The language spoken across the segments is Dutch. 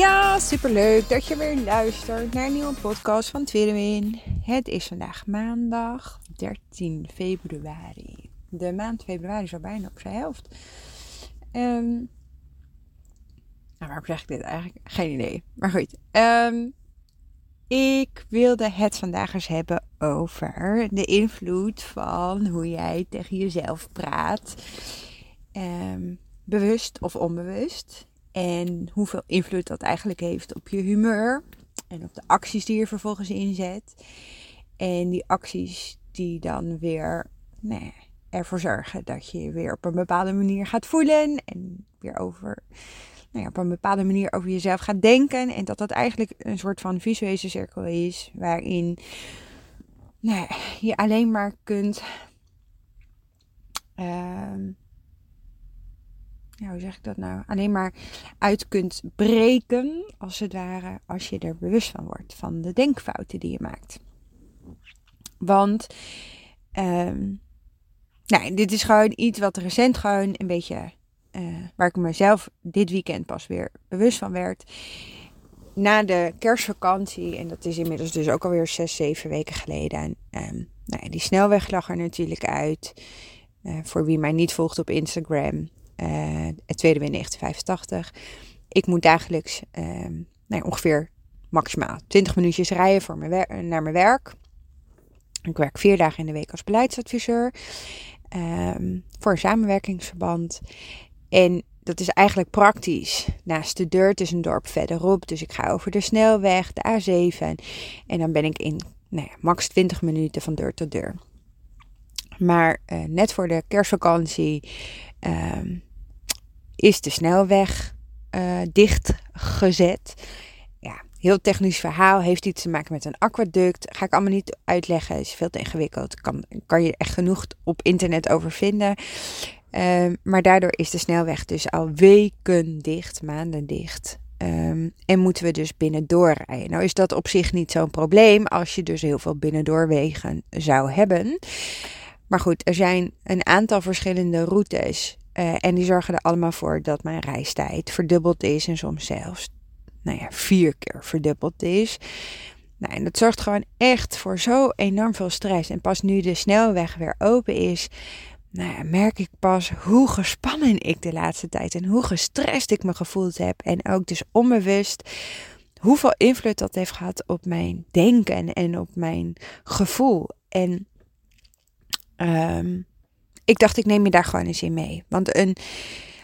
Ja, superleuk dat je weer luistert naar een nieuwe podcast van Twidwin. Het is vandaag maandag 13 februari. De maand februari is al bijna op zijn helft. Um, nou, waarom zeg ik dit eigenlijk? Geen idee. Maar goed. Um, ik wilde het vandaag eens hebben over de invloed van hoe jij tegen jezelf praat. Um, bewust of onbewust. En hoeveel invloed dat eigenlijk heeft op je humeur. En op de acties die je vervolgens inzet. En die acties die dan weer nee, ervoor zorgen dat je weer op een bepaalde manier gaat voelen. En weer over, nou ja, op een bepaalde manier over jezelf gaat denken. En dat dat eigenlijk een soort van visuele cirkel is. Waarin nou, je alleen maar kunt. Uh, ja, hoe zeg ik dat nou? Alleen maar uit kunt breken, als het ware, als je er bewust van wordt. Van de denkfouten die je maakt. Want, um, nou, dit is gewoon iets wat recent gewoon een beetje, uh, waar ik mezelf dit weekend pas weer bewust van werd. Na de kerstvakantie, en dat is inmiddels dus ook alweer zes, zeven weken geleden. Um, nou, die snelweg lag er natuurlijk uit. Uh, voor wie mij niet volgt op Instagram, het tweede ben 1985. Ik moet dagelijks uh, nou, ongeveer maximaal 20 minuutjes rijden voor mijn naar mijn werk. Ik werk vier dagen in de week als beleidsadviseur um, voor een samenwerkingsverband. En dat is eigenlijk praktisch. Naast de deur, het is een dorp verderop. Dus ik ga over de snelweg, de A7. En dan ben ik in nou ja, max 20 minuten van deur tot deur. Maar uh, net voor de kerstvakantie um, is de snelweg uh, dichtgezet. Ja, heel technisch verhaal. Heeft iets te maken met een aquaduct. Ga ik allemaal niet uitleggen. Is veel te ingewikkeld. Kan, kan je echt genoeg op internet over vinden. Uh, maar daardoor is de snelweg dus al weken dicht, maanden dicht. Um, en moeten we dus binnendoor rijden. Nou is dat op zich niet zo'n probleem als je dus heel veel binnendoorwegen zou hebben. Maar goed, er zijn een aantal verschillende routes uh, en die zorgen er allemaal voor dat mijn reistijd verdubbeld is en soms zelfs nou ja, vier keer verdubbeld is. Nou, en dat zorgt gewoon echt voor zo enorm veel stress. En pas nu de snelweg weer open is, nou merk ik pas hoe gespannen ik de laatste tijd en hoe gestrest ik me gevoeld heb. En ook dus onbewust hoeveel invloed dat heeft gehad op mijn denken en op mijn gevoel. En um, ik dacht, ik neem je daar gewoon eens in mee. Want een,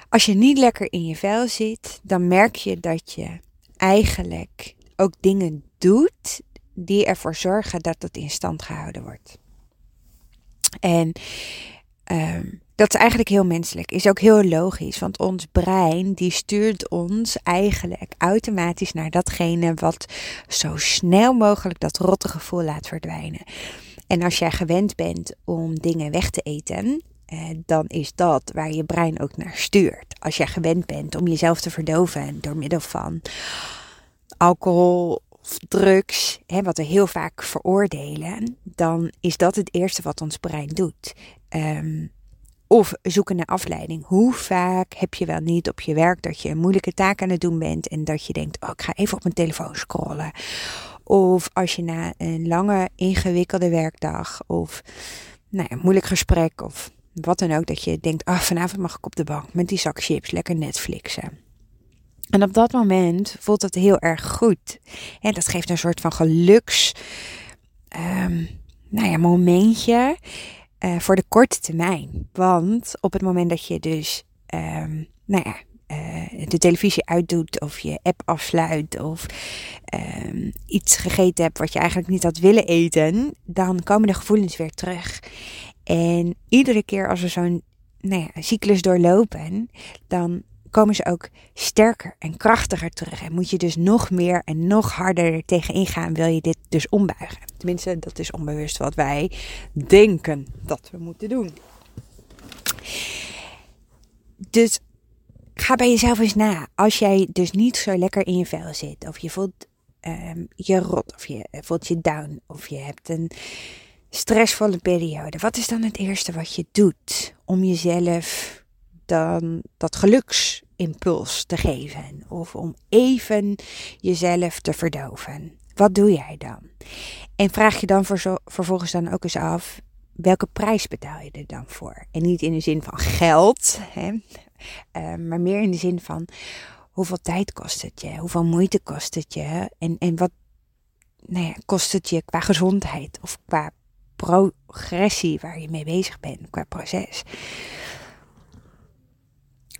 als je niet lekker in je vel zit, dan merk je dat je eigenlijk ook dingen doet die ervoor zorgen dat het in stand gehouden wordt. En um, dat is eigenlijk heel menselijk, is ook heel logisch, want ons brein die stuurt ons eigenlijk automatisch naar datgene wat zo snel mogelijk dat rotte gevoel laat verdwijnen. En als jij gewend bent om dingen weg te eten, dan is dat waar je brein ook naar stuurt. Als jij gewend bent om jezelf te verdoven door middel van alcohol of drugs, hè, wat we heel vaak veroordelen, dan is dat het eerste wat ons brein doet. Um, of zoeken naar afleiding. Hoe vaak heb je wel niet op je werk dat je een moeilijke taak aan het doen bent en dat je denkt: oh, ik ga even op mijn telefoon scrollen. Of als je na een lange, ingewikkelde werkdag of nou ja, een moeilijk gesprek of wat dan ook, dat je denkt, ah, vanavond mag ik op de bank met die zak chips lekker Netflixen. En op dat moment voelt het heel erg goed. En dat geeft een soort van geluks, um, nou ja, momentje uh, voor de korte termijn. Want op het moment dat je dus, um, nou ja, uh, de televisie uitdoet of je app afsluit of um, iets gegeten hebt wat je eigenlijk niet had willen eten, dan komen de gevoelens weer terug. En iedere keer als er zo'n nou ja, cyclus doorlopen, dan komen ze ook sterker en krachtiger terug. En moet je dus nog meer en nog harder er tegenin gaan, wil je dit dus ombuigen. Tenminste, dat is onbewust wat wij denken dat we moeten doen. Dus ga bij jezelf eens na. Als jij dus niet zo lekker in je vel zit, of je voelt ehm, je rot, of je voelt je down, of je hebt een stressvolle periode. Wat is dan het eerste wat je doet om jezelf dan dat geluksimpuls te geven? Of om even jezelf te verdoven? Wat doe jij dan? En vraag je dan vervolgens dan ook eens af, welke prijs betaal je er dan voor? En niet in de zin van geld, hè, uh, maar meer in de zin van hoeveel tijd kost het je? Hoeveel moeite kost het je? En, en wat nou ja, kost het je qua gezondheid of qua progressie waar je mee bezig bent, qua proces?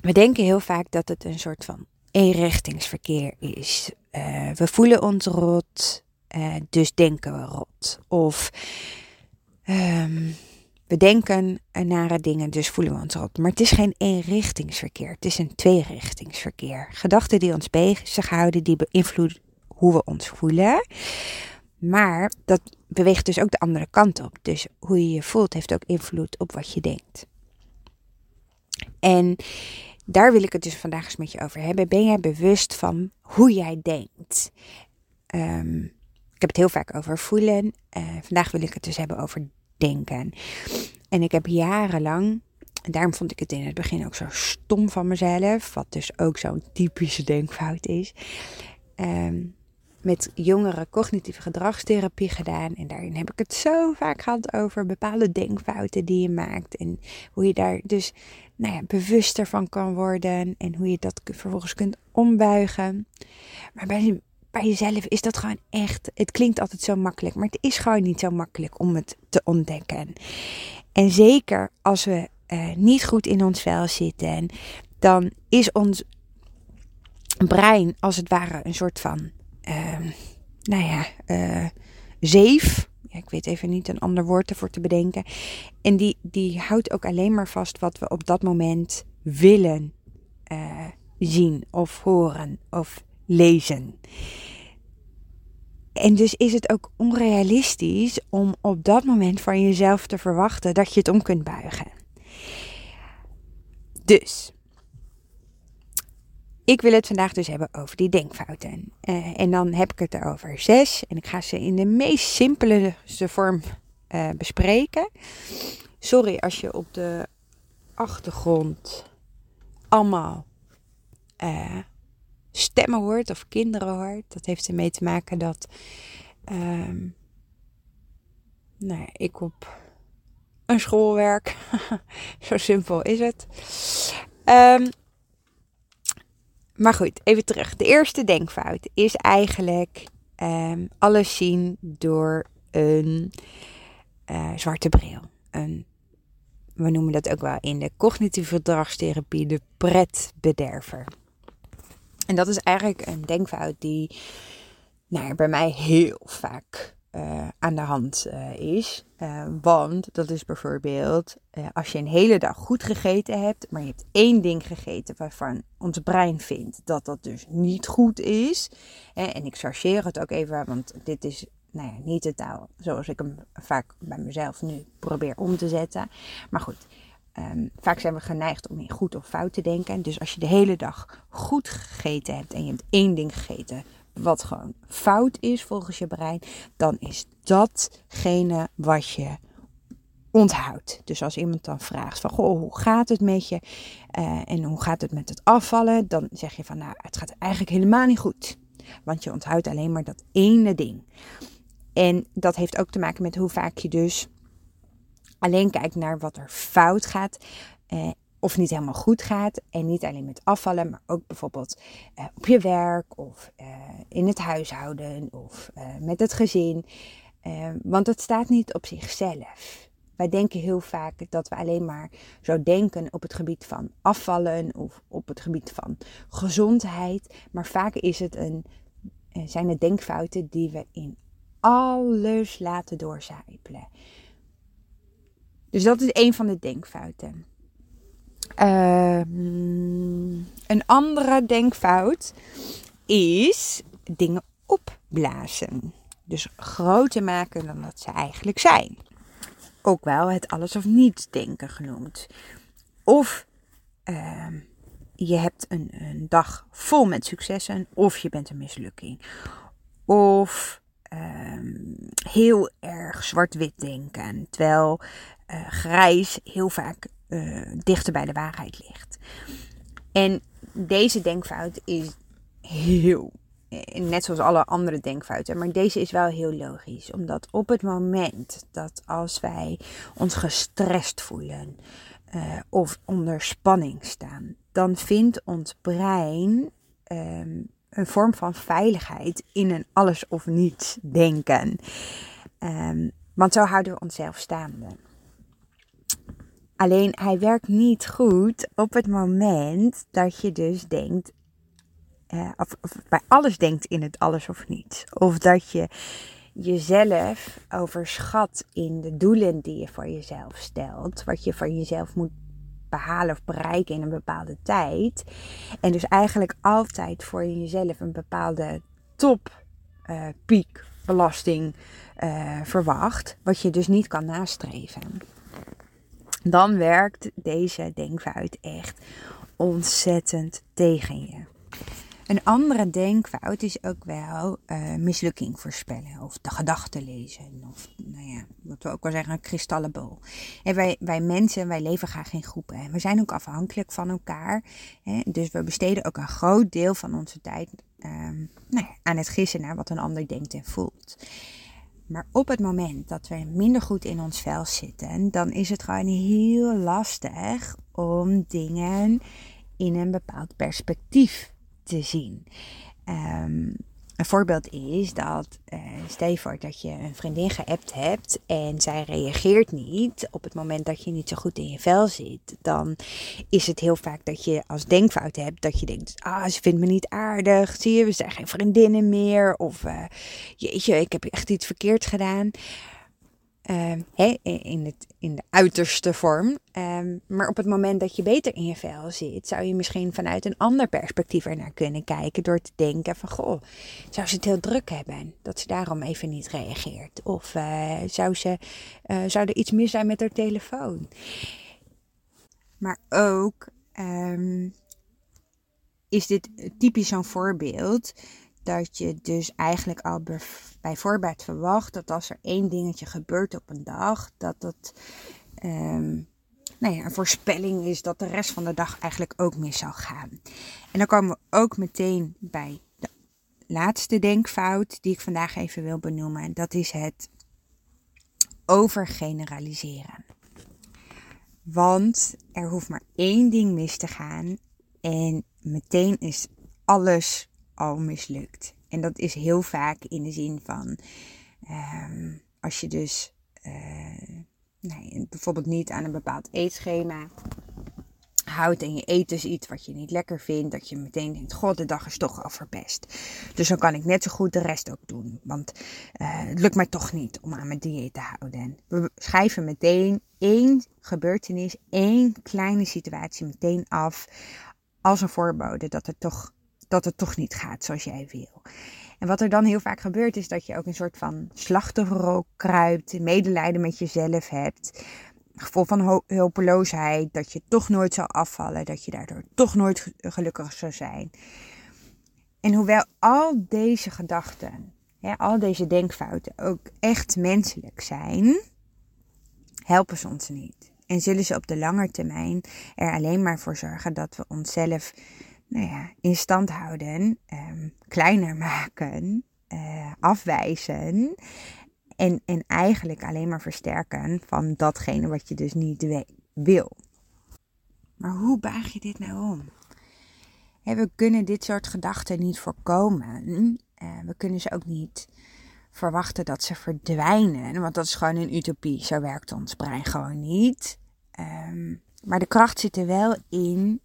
We denken heel vaak dat het een soort van eenrichtingsverkeer is. Uh, we voelen ons rot, uh, dus denken we rot. Of um, we denken nare dingen, dus voelen we ons rot. Maar het is geen eenrichtingsverkeer, het is een tweerichtingsverkeer. Gedachten die ons bezighouden, die beïnvloeden hoe we ons voelen. Maar dat beweegt dus ook de andere kant op. Dus hoe je je voelt heeft ook invloed op wat je denkt. En daar wil ik het dus vandaag eens met je over hebben. Ben jij bewust van hoe jij denkt? Um, ik heb het heel vaak over voelen. Uh, vandaag wil ik het dus hebben over denken. En ik heb jarenlang, en daarom vond ik het in het begin ook zo stom van mezelf, wat dus ook zo'n typische denkfout is. Um, met jongeren cognitieve gedragstherapie gedaan. En daarin heb ik het zo vaak gehad over bepaalde denkfouten die je maakt. En hoe je daar dus nou ja, bewuster van kan worden. En hoe je dat vervolgens kunt ombuigen. Maar bij, bij jezelf is dat gewoon echt. Het klinkt altijd zo makkelijk. Maar het is gewoon niet zo makkelijk om het te ontdekken. En zeker als we uh, niet goed in ons vel zitten. Dan is ons brein als het ware een soort van uh, nou ja, uh, zeef. Ja, ik weet even niet een ander woord ervoor te bedenken. En die, die houdt ook alleen maar vast wat we op dat moment willen uh, zien of horen of lezen. En dus is het ook onrealistisch om op dat moment van jezelf te verwachten dat je het om kunt buigen. Dus ik wil het vandaag dus hebben over die denkfouten. Uh, en dan heb ik het erover zes. En ik ga ze in de meest simpelste vorm uh, bespreken. Sorry als je op de achtergrond allemaal uh, stemmen hoort of kinderen hoort. Dat heeft ermee te maken dat um, nou, ik op een school werk. Zo simpel is het. Um, maar goed, even terug. De eerste denkfout is eigenlijk um, alles zien door een uh, zwarte bril. Een, we noemen dat ook wel in de cognitieve gedragstherapie de pretbederver. En dat is eigenlijk een denkfout die nou, bij mij heel vaak uh, aan de hand uh, is. Uh, want dat is bijvoorbeeld als je een hele dag goed gegeten hebt, maar je hebt één ding gegeten waarvan ons brein vindt dat dat dus niet goed is. en ik chargeer het ook even, want dit is nou ja, niet de taal zoals ik hem vaak bij mezelf nu probeer om te zetten. Maar goed, um, vaak zijn we geneigd om in goed of fout te denken. Dus als je de hele dag goed gegeten hebt en je hebt één ding gegeten wat gewoon fout is volgens je brein, dan is datgene wat je onthoudt. Dus als iemand dan vraagt van, goh, hoe gaat het met je? Uh, en hoe gaat het met het afvallen? Dan zeg je van, nou, het gaat eigenlijk helemaal niet goed. Want je onthoudt alleen maar dat ene ding. En dat heeft ook te maken met hoe vaak je dus alleen kijkt naar wat er fout gaat. Uh, of niet helemaal goed gaat. En niet alleen met afvallen, maar ook bijvoorbeeld uh, op je werk of uh, in het huishouden of uh, met het gezin. want het staat niet op zichzelf. Wij denken heel vaak dat we alleen maar zo denken op het gebied van afvallen of op het gebied van gezondheid. Maar vaak is het een, zijn het denkfouten die we in alles laten doorcijpelen. Dus dat is een van de denkfouten. Ehm, een andere denkfout is dingen opblazen. Dus groter maken dan dat ze eigenlijk zijn. Ook wel het alles of niets denken genoemd. Of ehm, je hebt een, een, dag vol met successen, of je bent een mislukking. Of ehm, heel erg zwart-wit denken, terwijl uh, grijs heel vaak uh, dichter bij de waarheid ligt. En deze denkfout is heel, eh, net zoals alle andere denkfouten, maar deze is wel heel logisch. Omdat op het moment dat als wij ons gestrest voelen uh, of onder spanning staan, dan vindt ons brein um, een vorm van veiligheid in een alles of niets denken. Um, want zo houden we onszelf staande. Alleen hij werkt niet goed op het moment dat je dus denkt, uh, of, bij alles denkt in het alles of niets. Of dat je jezelf overschat in de doelen die je voor jezelf stelt. Wat je voor jezelf moet behalen of bereiken in een bepaalde tijd. En dus eigenlijk altijd voor jezelf een bepaalde top uh, piek belasting uh, verwacht. Wat je dus niet kan nastreven dan werkt deze denkfout echt ontzettend tegen je. Een andere denkfout is ook wel uh, mislukking voorspellen of de gedachten lezen. Of nou ja, wat we ook wel zeggen, een kristallenbol. En wij, wij mensen, wij leven graag in groepen. En we zijn ook afhankelijk van elkaar. Hè? Dus we besteden ook een groot deel van onze tijd um, nou ja, aan het gissen naar wat een ander denkt en voelt. Maar op het moment dat we minder goed in ons vel zitten, dan is het gewoon heel lastig om dingen in een bepaald perspectief te zien. Um, een voorbeeld is dat, uh, stel dat je een vriendin geappt hebt en zij reageert niet op het moment dat je niet zo goed in je vel zit. Dan is het heel vaak dat je als denkfout hebt dat je denkt, ah, ze vindt me niet aardig, zie je, we zijn geen vriendinnen meer. Of, uh, jeetje, ik heb echt iets verkeerd gedaan. Um, in, het, in de uiterste vorm. Um, maar op het moment dat je beter in je vel zit, zou je misschien vanuit een ander perspectief ernaar kunnen kijken. Door te denken van, goh, zou ze het heel druk hebben? Dat ze daarom even niet reageert. Of uh, zou, ze, uh, zou er iets mis zijn met haar telefoon? Maar ook um, is dit typisch zo'n voorbeeld dat je dus eigenlijk al bij voorbaat verwacht dat als er één dingetje gebeurt op een dag, dat dat um, nou ja, een voorspelling is dat de rest van de dag eigenlijk ook mis zal gaan. En dan komen we ook meteen bij de laatste denkfout die ik vandaag even wil benoemen. En dat is het overgeneraliseren. Want er hoeft maar één ding mis te gaan en meteen is alles al mislukt. En dat is heel vaak in de zin van um, als je dus uh, nee, bijvoorbeeld niet aan een bepaald eetschema houdt en je eet dus iets wat je niet lekker vindt, dat je meteen denkt: God, de dag is toch al verpest. Dus dan kan ik net zo goed de rest ook doen. Want uh, het lukt mij toch niet om aan mijn dieet te houden. We schrijven meteen één gebeurtenis, één kleine situatie meteen af als een voorbode dat het toch dat het toch niet gaat zoals jij wil. En wat er dan heel vaak gebeurt is dat je ook een soort van slachtofferrol kruipt, medelijden met jezelf hebt, gevoel van hulpeloosheid, dat je toch nooit zal afvallen, dat je daardoor toch nooit gelukkig zou zijn. En hoewel al deze gedachten, al deze denkfouten ook echt menselijk zijn, helpen ze ons niet. En zullen ze op de lange termijn er alleen maar voor zorgen dat we onszelf nou ja, in stand houden, um, kleiner maken, uh, afwijzen. En, en eigenlijk alleen maar versterken van datgene wat je dus niet wil. Maar hoe baag je dit nou om? we kunnen dit soort gedachten niet voorkomen. Uh, we kunnen ze ook niet verwachten dat ze verdwijnen. Want dat is gewoon een utopie. Zo werkt ons brein gewoon niet. Um, maar de kracht zit er wel in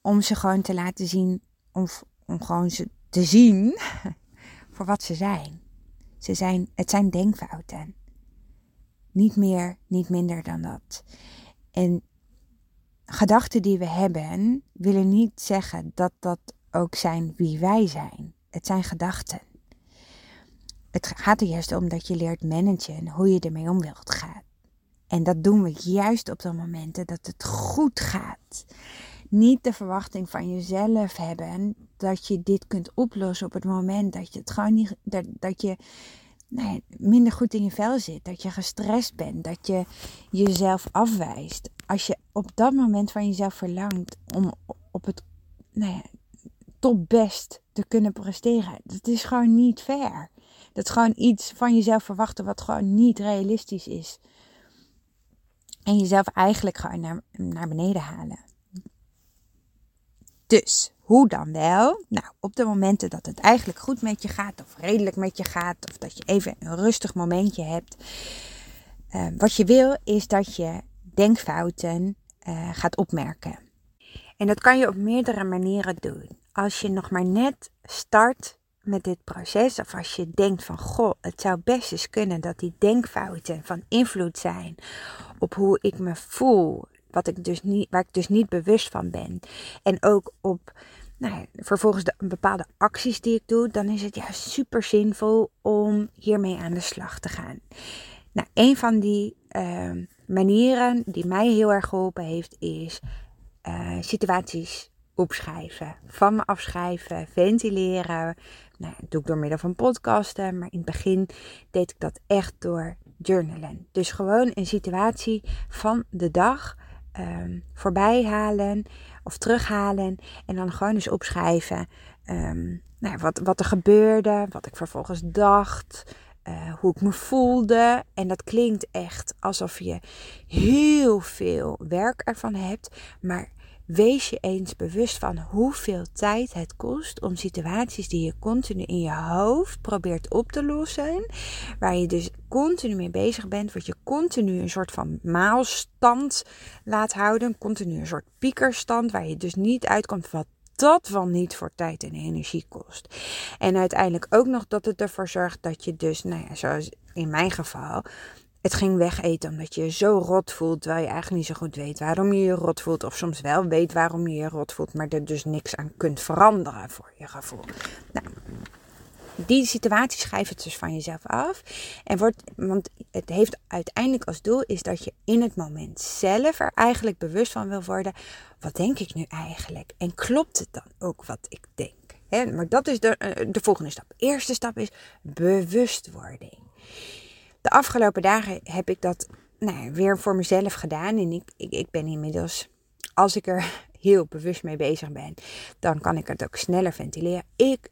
om ze gewoon te laten zien, om, om gewoon ze te zien voor wat ze zijn. Ze zijn. Het zijn denkfouten. Niet meer, niet minder dan dat. En gedachten die we hebben, willen niet zeggen dat dat ook zijn wie wij zijn. Het zijn gedachten. Het gaat er juist om dat je leert managen hoe je ermee om wilt gaan. En dat doen we juist op de momenten dat het goed gaat. Niet de verwachting van jezelf hebben dat je dit kunt oplossen op het moment dat je het gewoon niet. Dat, dat je nee, minder goed in je vel zit. Dat je gestrest bent. Dat je jezelf afwijst. Als je op dat moment van jezelf verlangt om op het nou topbest te kunnen presteren. Dat is gewoon niet fair. Dat is gewoon iets van jezelf verwachten wat gewoon niet realistisch is. En jezelf eigenlijk gewoon naar, naar beneden halen. Dus, hoe dan wel? Nou, op de momenten dat het eigenlijk goed met je gaat, of redelijk met je gaat, of dat je even een rustig momentje hebt. Uh, wat je wil, is dat je denkfouten uh, gaat opmerken. En dat kan je op meerdere manieren doen. Als je nog maar net start met dit proces, of als je denkt van goh, het zou best eens kunnen dat die denkfouten van invloed zijn op hoe ik me voel, wat ik dus niet, waar ik dus niet bewust van ben. En ook op nou, vervolgens de bepaalde acties die ik doe, dan is het juist super zinvol om hiermee aan de slag te gaan. Nou, een van die uh, manieren die mij heel erg geholpen heeft, is uh, situaties opschrijven. Van me afschrijven, ventileren. Nou, doe ik door middel van podcasten, maar in het begin deed ik dat echt door journalen. Dus gewoon een situatie van de dag um, voorbij halen of terughalen. En dan gewoon eens opschrijven um, nou, wat, wat er gebeurde, wat ik vervolgens dacht. Uh, hoe ik me voelde. En dat klinkt echt alsof je heel veel werk ervan hebt. Maar Wees je eens bewust van hoeveel tijd het kost om situaties die je continu in je hoofd probeert op te lossen, waar je dus continu mee bezig bent, wat je continu een soort van maalstand laat houden, continu een soort piekerstand, waar je dus niet uitkomt wat dat wel niet voor tijd en energie kost. En uiteindelijk ook nog dat het ervoor zorgt dat je dus, nou ja, zoals in mijn geval, het ging wegeten omdat je je zo rot voelt, terwijl je eigenlijk niet zo goed weet waarom je je rot voelt. Of soms wel weet waarom je je rot voelt, maar er dus niks aan kunt veranderen voor je gevoel. Nou, die situatie schrijf het dus van jezelf af. En wordt, want het heeft uiteindelijk als doel is dat je in het moment zelf er eigenlijk bewust van wil worden. Wat denk ik nu eigenlijk? En klopt het dan ook wat ik denk? maar dat is de, eh, de volgende stap. Eerste stap is bewustwording de afgelopen dagen heb ik dat nou, weer voor mezelf gedaan. En ik, ik, ik ben inmiddels, als ik er heel bewust mee bezig ben, dan kan ik het ook sneller ventileren. Ik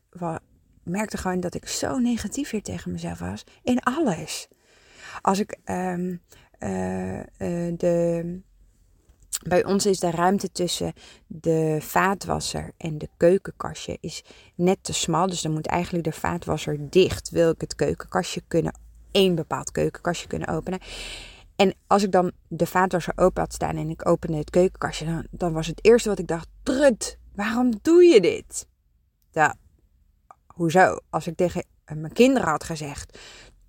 merkte gewoon dat ik zo negatief weer tegen mezelf was. In alles. Als ik um, uh, uh, de. Bij ons is de ruimte tussen de vaatwasser en de keukenkastje is net te smal. Dus dan moet eigenlijk de vaatwasser dicht. Wil ik het keukenkastje kunnen één bepaald keukenkastje kunnen openen. En als ik dan de vaatwasser open had staan en ik opende het keukenkastje, dan, dan was het eerste wat ik dacht: Trut, waarom doe je dit? Ja, hoezo? Als ik tegen mijn kinderen had gezegd: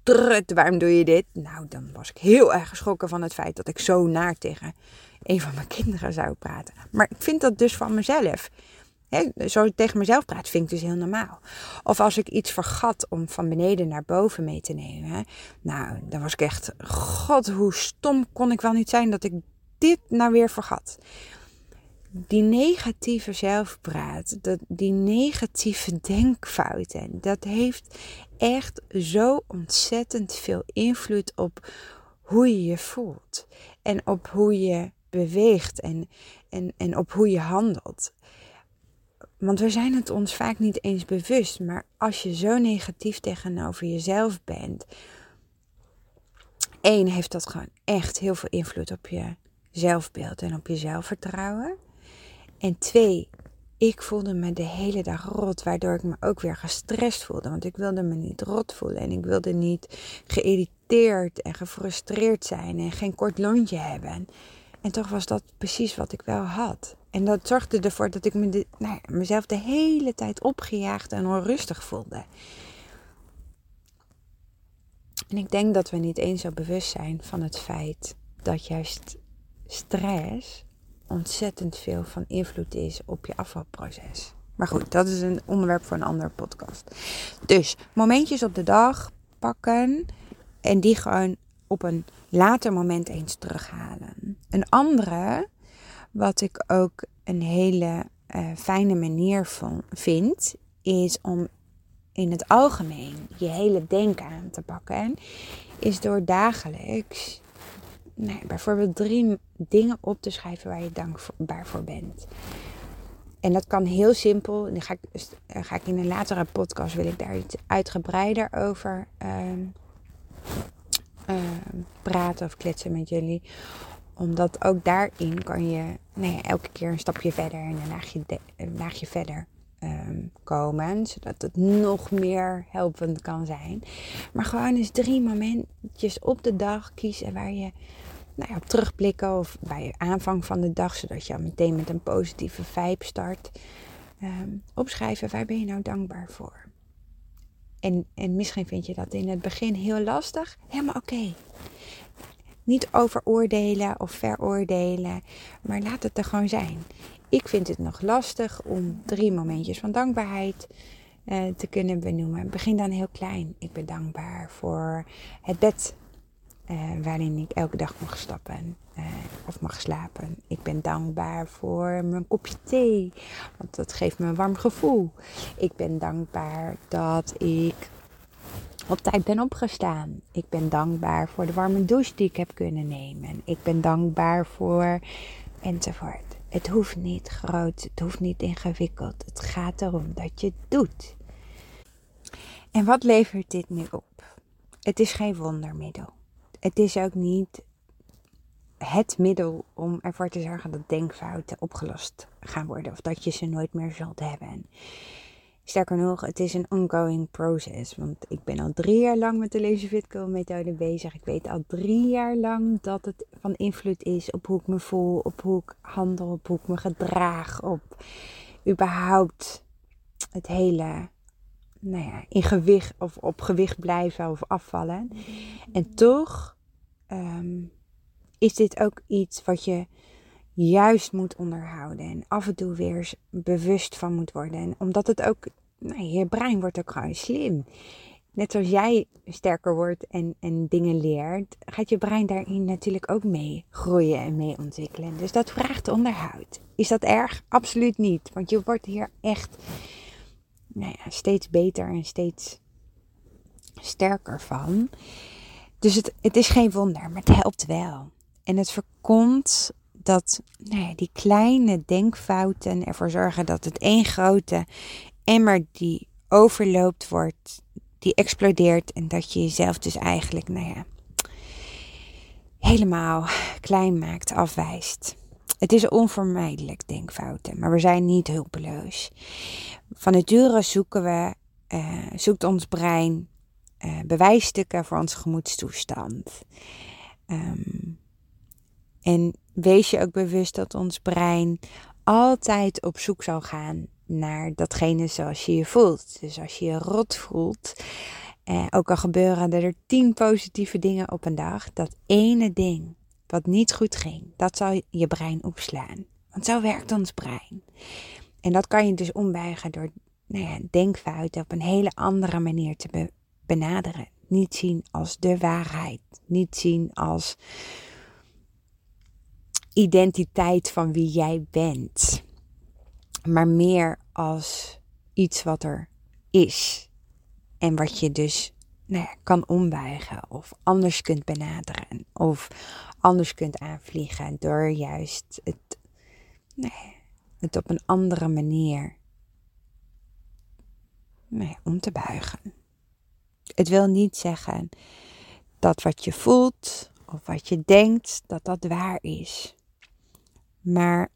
Trut, waarom doe je dit? Nou, dan was ik heel erg geschrokken van het feit dat ik zo naar tegen een van mijn kinderen zou praten. Maar ik vind dat dus van mezelf. Zo tegen mezelf praat, vind ik dus heel normaal. Of als ik iets vergat om van beneden naar boven mee te nemen. Nou, dan was ik echt, god, hoe stom kon ik wel niet zijn dat ik dit nou weer vergat. Die negatieve zelfpraat, dat, die negatieve denkfouten, dat heeft echt zo ontzettend veel invloed op hoe je je voelt. En op hoe je beweegt en, en, en op hoe je handelt. Want we zijn het ons vaak niet eens bewust. Maar als je zo negatief tegenover jezelf bent. één, heeft dat gewoon echt heel veel invloed op je zelfbeeld en op je zelfvertrouwen. En twee, ik voelde me de hele dag rot, waardoor ik me ook weer gestrest voelde. Want ik wilde me niet rot voelen en ik wilde niet geïrriteerd en gefrustreerd zijn en geen kort lontje hebben. En toch was dat precies wat ik wel had. En dat zorgde ervoor dat ik me nou mezelf de hele tijd opgejaagd en onrustig voelde. En ik denk dat we niet eens zo bewust zijn van het feit dat juist stress ontzettend veel van invloed is op je afvalproces. Maar goed, dat is een onderwerp voor een andere podcast. Dus momentjes op de dag pakken en die gewoon op een later moment eens terughalen. Een andere, wat ik ook een hele uh, fijne manier vind, is om in het algemeen je hele denken aan te pakken, is door dagelijks bijvoorbeeld drie dingen op te schrijven waar je dankbaar voor bent. En dat kan heel simpel. En dan ga ik, eh, ga ik in een latere podcast wil ik daar iets uitgebreider over uh, praten of kletsen met jullie. Omdat ook daarin kan je nou elke keer een stapje verder en een laagje, een laagje verder um, komen. Zodat het nog meer helpend kan zijn. Maar gewoon eens drie momentjes op de dag kiezen waar je nou ja, op terugblikken of bij aanvang van de dag, zodat je al meteen met een positieve vibe start. Um, opschrijven, waar ben je nou dankbaar voor? En, en misschien vind je dat in het begin heel lastig. Helemaal oké. Niet overoordelen of veroordelen, maar laat het er gewoon zijn. Ik vind het nog lastig om drie momentjes van dankbaarheid uh, te kunnen benoemen. Begin dan heel klein. Ik ben dankbaar voor het bed uh, waarin ik elke dag mag stappen uh, of mag slapen. Ik ben dankbaar voor mijn kopje thee, want dat geeft me een warm gevoel. Ik ben dankbaar dat ik op tijd ben opgestaan. Ik ben dankbaar voor de warme douche die ik heb kunnen nemen. Ik ben dankbaar voor enzovoort. Het hoeft niet groot, het hoeft niet ingewikkeld. Het gaat erom dat je het doet. En wat levert dit nu op? Het is geen wondermiddel het is ook niet het middel om ervoor te zorgen dat denkfouten opgelost gaan worden of dat je ze nooit meer zult hebben. Sterker nog, het is een ongoing process. Want ik ben al drie jaar lang met de Lazy methode bezig. Ik weet al drie jaar lang dat het van invloed is op hoe ik me voel, op hoe ik handel, op hoe ik me gedraag, op überhaupt het hele nou ja, in gewicht of op gewicht blijven of afvallen. En toch ehm, is dit ook iets wat je juist moet onderhouden en af en toe weer bewust van moet worden. En omdat het ook, nou, je brein wordt ook gewoon slim. Net zoals jij sterker wordt en, en dingen leert, gaat je brein daarin natuurlijk ook mee groeien en mee ontwikkelen. Dus dat vraagt onderhoud. Is dat erg? Absoluut niet. Want je wordt hier echt nou ja, steeds beter en steeds sterker van. Dus het, het is geen wonder, maar het helpt wel. En het voorkomt dat nou ja, die kleine denkfouten ervoor zorgen dat het één grote emmer die overloopt wordt, die explodeert en dat je jezelf dus eigenlijk, nou ja, helemaal klein maakt, afwijst. Het is onvermijdelijk denkfouten, maar we zijn niet hulpeloos. Van nature zoeken we, uh, zoekt ons brein uh, bewijsstukken voor onze gemoedstoestand. Um, en wees je ook bewust dat ons brein altijd op zoek zal gaan naar datgene zoals je je voelt. Dus als je je rot voelt, eh, ook al gebeuren er tien positieve dingen op een dag, dat ene ding wat niet goed ging, dat zal je brein opslaan. Want zo werkt ons brein. En dat kan je dus ombuigen door nou ja, denkfouten op een hele andere manier te benaderen. Niet zien als de waarheid. Niet zien als identiteit van wie jij bent. Maar meer als iets wat er is. En wat je dus nou ja, kan ombuigen of anders kunt benaderen. Of anders kunt aanvliegen door juist het, het op een andere manier om te buigen. Het wil niet zeggen dat wat je voelt of wat je denkt, dat dat waar is. Maar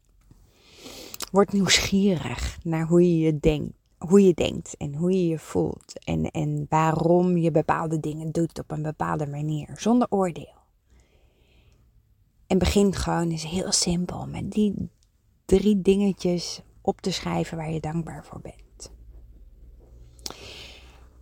word nieuwsgierig naar hoe je je denkt. Hoe je denkt en hoe je je voelt. En, en waarom je bepaalde dingen doet op een bepaalde manier. Zonder oordeel. En begin gewoon eens heel simpel met die drie dingetjes op te schrijven waar je dankbaar voor bent.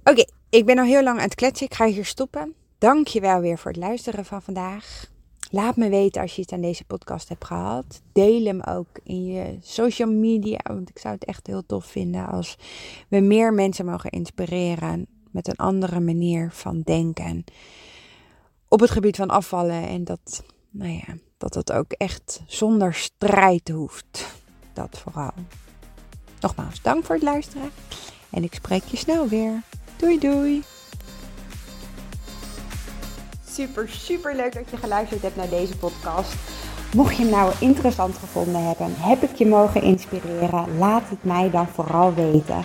Oké, ik ben al heel lang aan het kletsen. Ik ga hier stoppen. Dank je wel weer voor het luisteren van vandaag. Laat me weten als je iets aan deze podcast hebt gehad. Deel hem ook in je social media. Want ik zou het echt heel tof vinden als we meer mensen mogen inspireren met een andere manier van denken. Op het gebied van afvallen. En dat, nou ja, dat het ook echt zonder strijd hoeft. Dat vooral. Nogmaals, dank voor het luisteren. En ik spreek je snel weer. Doei doei. Super, super leuk dat je geluisterd hebt naar deze podcast. Mocht je hem nou interessant gevonden hebben, heb ik je mogen inspireren, laat het mij dan vooral weten.